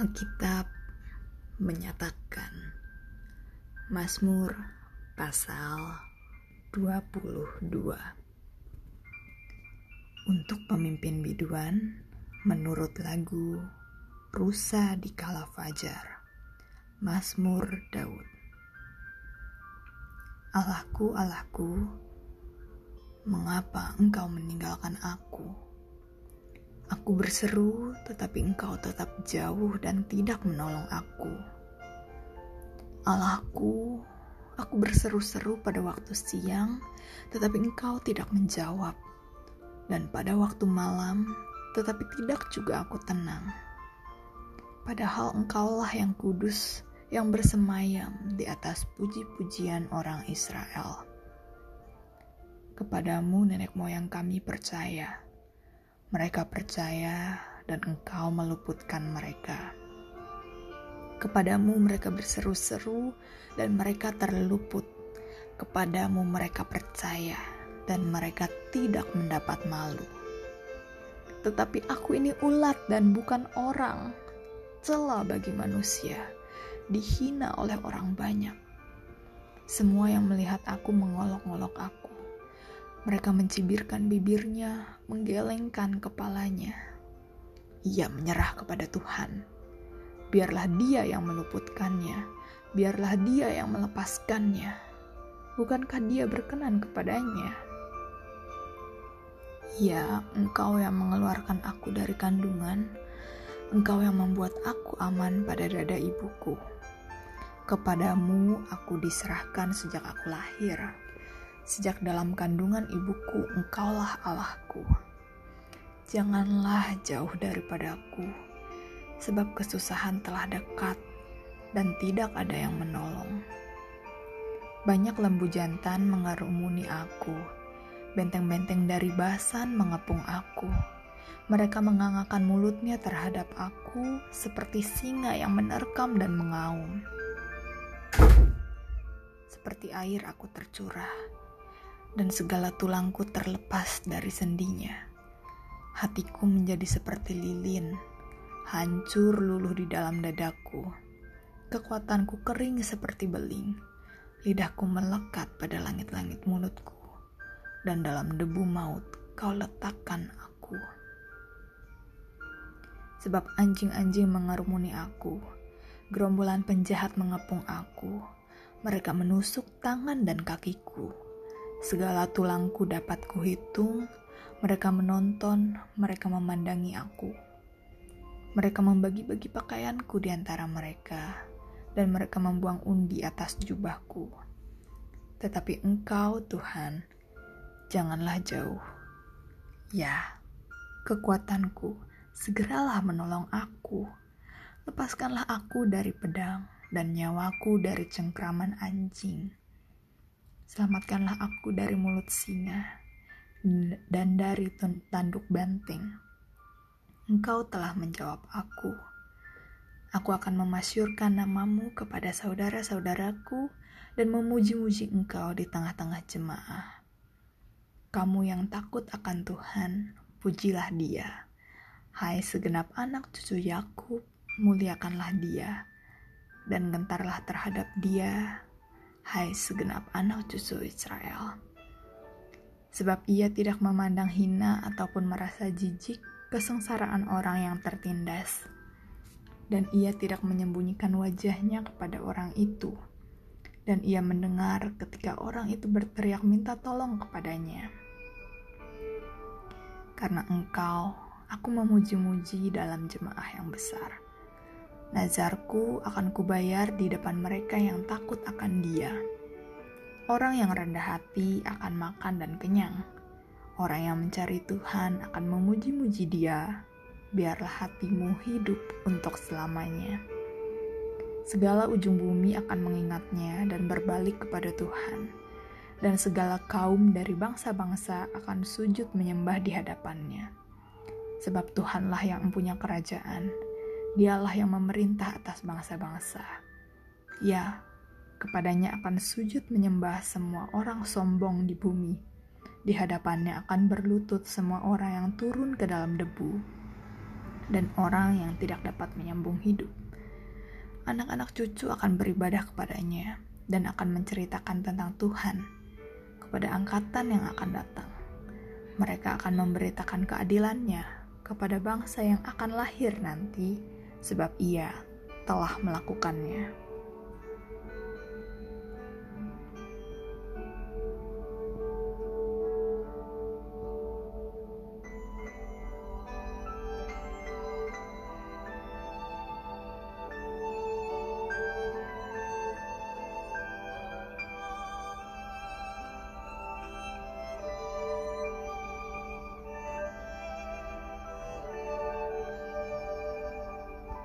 Alkitab menyatakan Mazmur pasal 22 Untuk pemimpin biduan menurut lagu Rusa di Kala Fajar Mazmur Daud Allahku, Allahku, mengapa engkau meninggalkan aku? Aku berseru, tetapi engkau tetap jauh dan tidak menolong aku. Allahku, aku berseru-seru pada waktu siang, tetapi engkau tidak menjawab. Dan pada waktu malam, tetapi tidak juga aku tenang. Padahal engkaulah yang kudus, yang bersemayam di atas puji-pujian orang Israel. Kepadamu nenek moyang kami percaya mereka percaya dan engkau meluputkan mereka. Kepadamu mereka berseru-seru dan mereka terluput. Kepadamu mereka percaya dan mereka tidak mendapat malu. Tetapi aku ini ulat dan bukan orang, celah bagi manusia, dihina oleh orang banyak. Semua yang melihat aku mengolok-olok aku. Mereka mencibirkan bibirnya, menggelengkan kepalanya. Ia menyerah kepada Tuhan. Biarlah Dia yang meluputkannya, biarlah Dia yang melepaskannya. Bukankah Dia berkenan kepadanya? Ya, Engkau yang mengeluarkan aku dari kandungan, Engkau yang membuat aku aman pada dada ibuku. Kepadamu aku diserahkan sejak aku lahir Sejak dalam kandungan ibuku, engkaulah Allahku. Janganlah jauh daripadaku, sebab kesusahan telah dekat dan tidak ada yang menolong. Banyak lembu jantan mengarumuni aku, benteng-benteng dari basan mengepung aku. Mereka mengangangkan mulutnya terhadap aku seperti singa yang menerkam dan mengaum. Seperti air aku tercurah dan segala tulangku terlepas dari sendinya. Hatiku menjadi seperti lilin, hancur luluh di dalam dadaku. Kekuatanku kering seperti beling, lidahku melekat pada langit-langit mulutku, dan dalam debu maut kau letakkan aku. Sebab anjing-anjing mengarumuni aku, gerombolan penjahat mengepung aku, mereka menusuk tangan dan kakiku Segala tulangku dapat kuhitung, mereka menonton, mereka memandangi aku. Mereka membagi-bagi pakaianku di antara mereka, dan mereka membuang undi atas jubahku. Tetapi engkau, Tuhan, janganlah jauh. Ya, kekuatanku, segeralah menolong aku. Lepaskanlah aku dari pedang dan nyawaku dari cengkraman anjing Selamatkanlah aku dari mulut singa dan dari tanduk banteng. Engkau telah menjawab aku. Aku akan memasyurkan namamu kepada saudara-saudaraku dan memuji-muji engkau di tengah-tengah jemaah. Kamu yang takut akan Tuhan, pujilah dia. Hai segenap anak cucu Yakub, muliakanlah dia, dan gentarlah terhadap dia hai segenap anak cucu Israel. Sebab ia tidak memandang hina ataupun merasa jijik kesengsaraan orang yang tertindas. Dan ia tidak menyembunyikan wajahnya kepada orang itu. Dan ia mendengar ketika orang itu berteriak minta tolong kepadanya. Karena engkau, aku memuji-muji dalam jemaah yang besar Nazarku akan kubayar di depan mereka yang takut akan dia. Orang yang rendah hati akan makan dan kenyang. Orang yang mencari Tuhan akan memuji-muji dia. Biarlah hatimu hidup untuk selamanya. Segala ujung bumi akan mengingatnya dan berbalik kepada Tuhan. Dan segala kaum dari bangsa-bangsa akan sujud menyembah di hadapannya. Sebab Tuhanlah yang mempunyai kerajaan Dialah yang memerintah atas bangsa-bangsa. Ya, kepadanya akan sujud menyembah semua orang sombong di bumi. Di hadapannya akan berlutut semua orang yang turun ke dalam debu. dan orang yang tidak dapat menyambung hidup. Anak-anak cucu akan beribadah kepadanya dan akan menceritakan tentang Tuhan kepada angkatan yang akan datang. Mereka akan memberitakan keadilannya kepada bangsa yang akan lahir nanti, sebab ia telah melakukannya.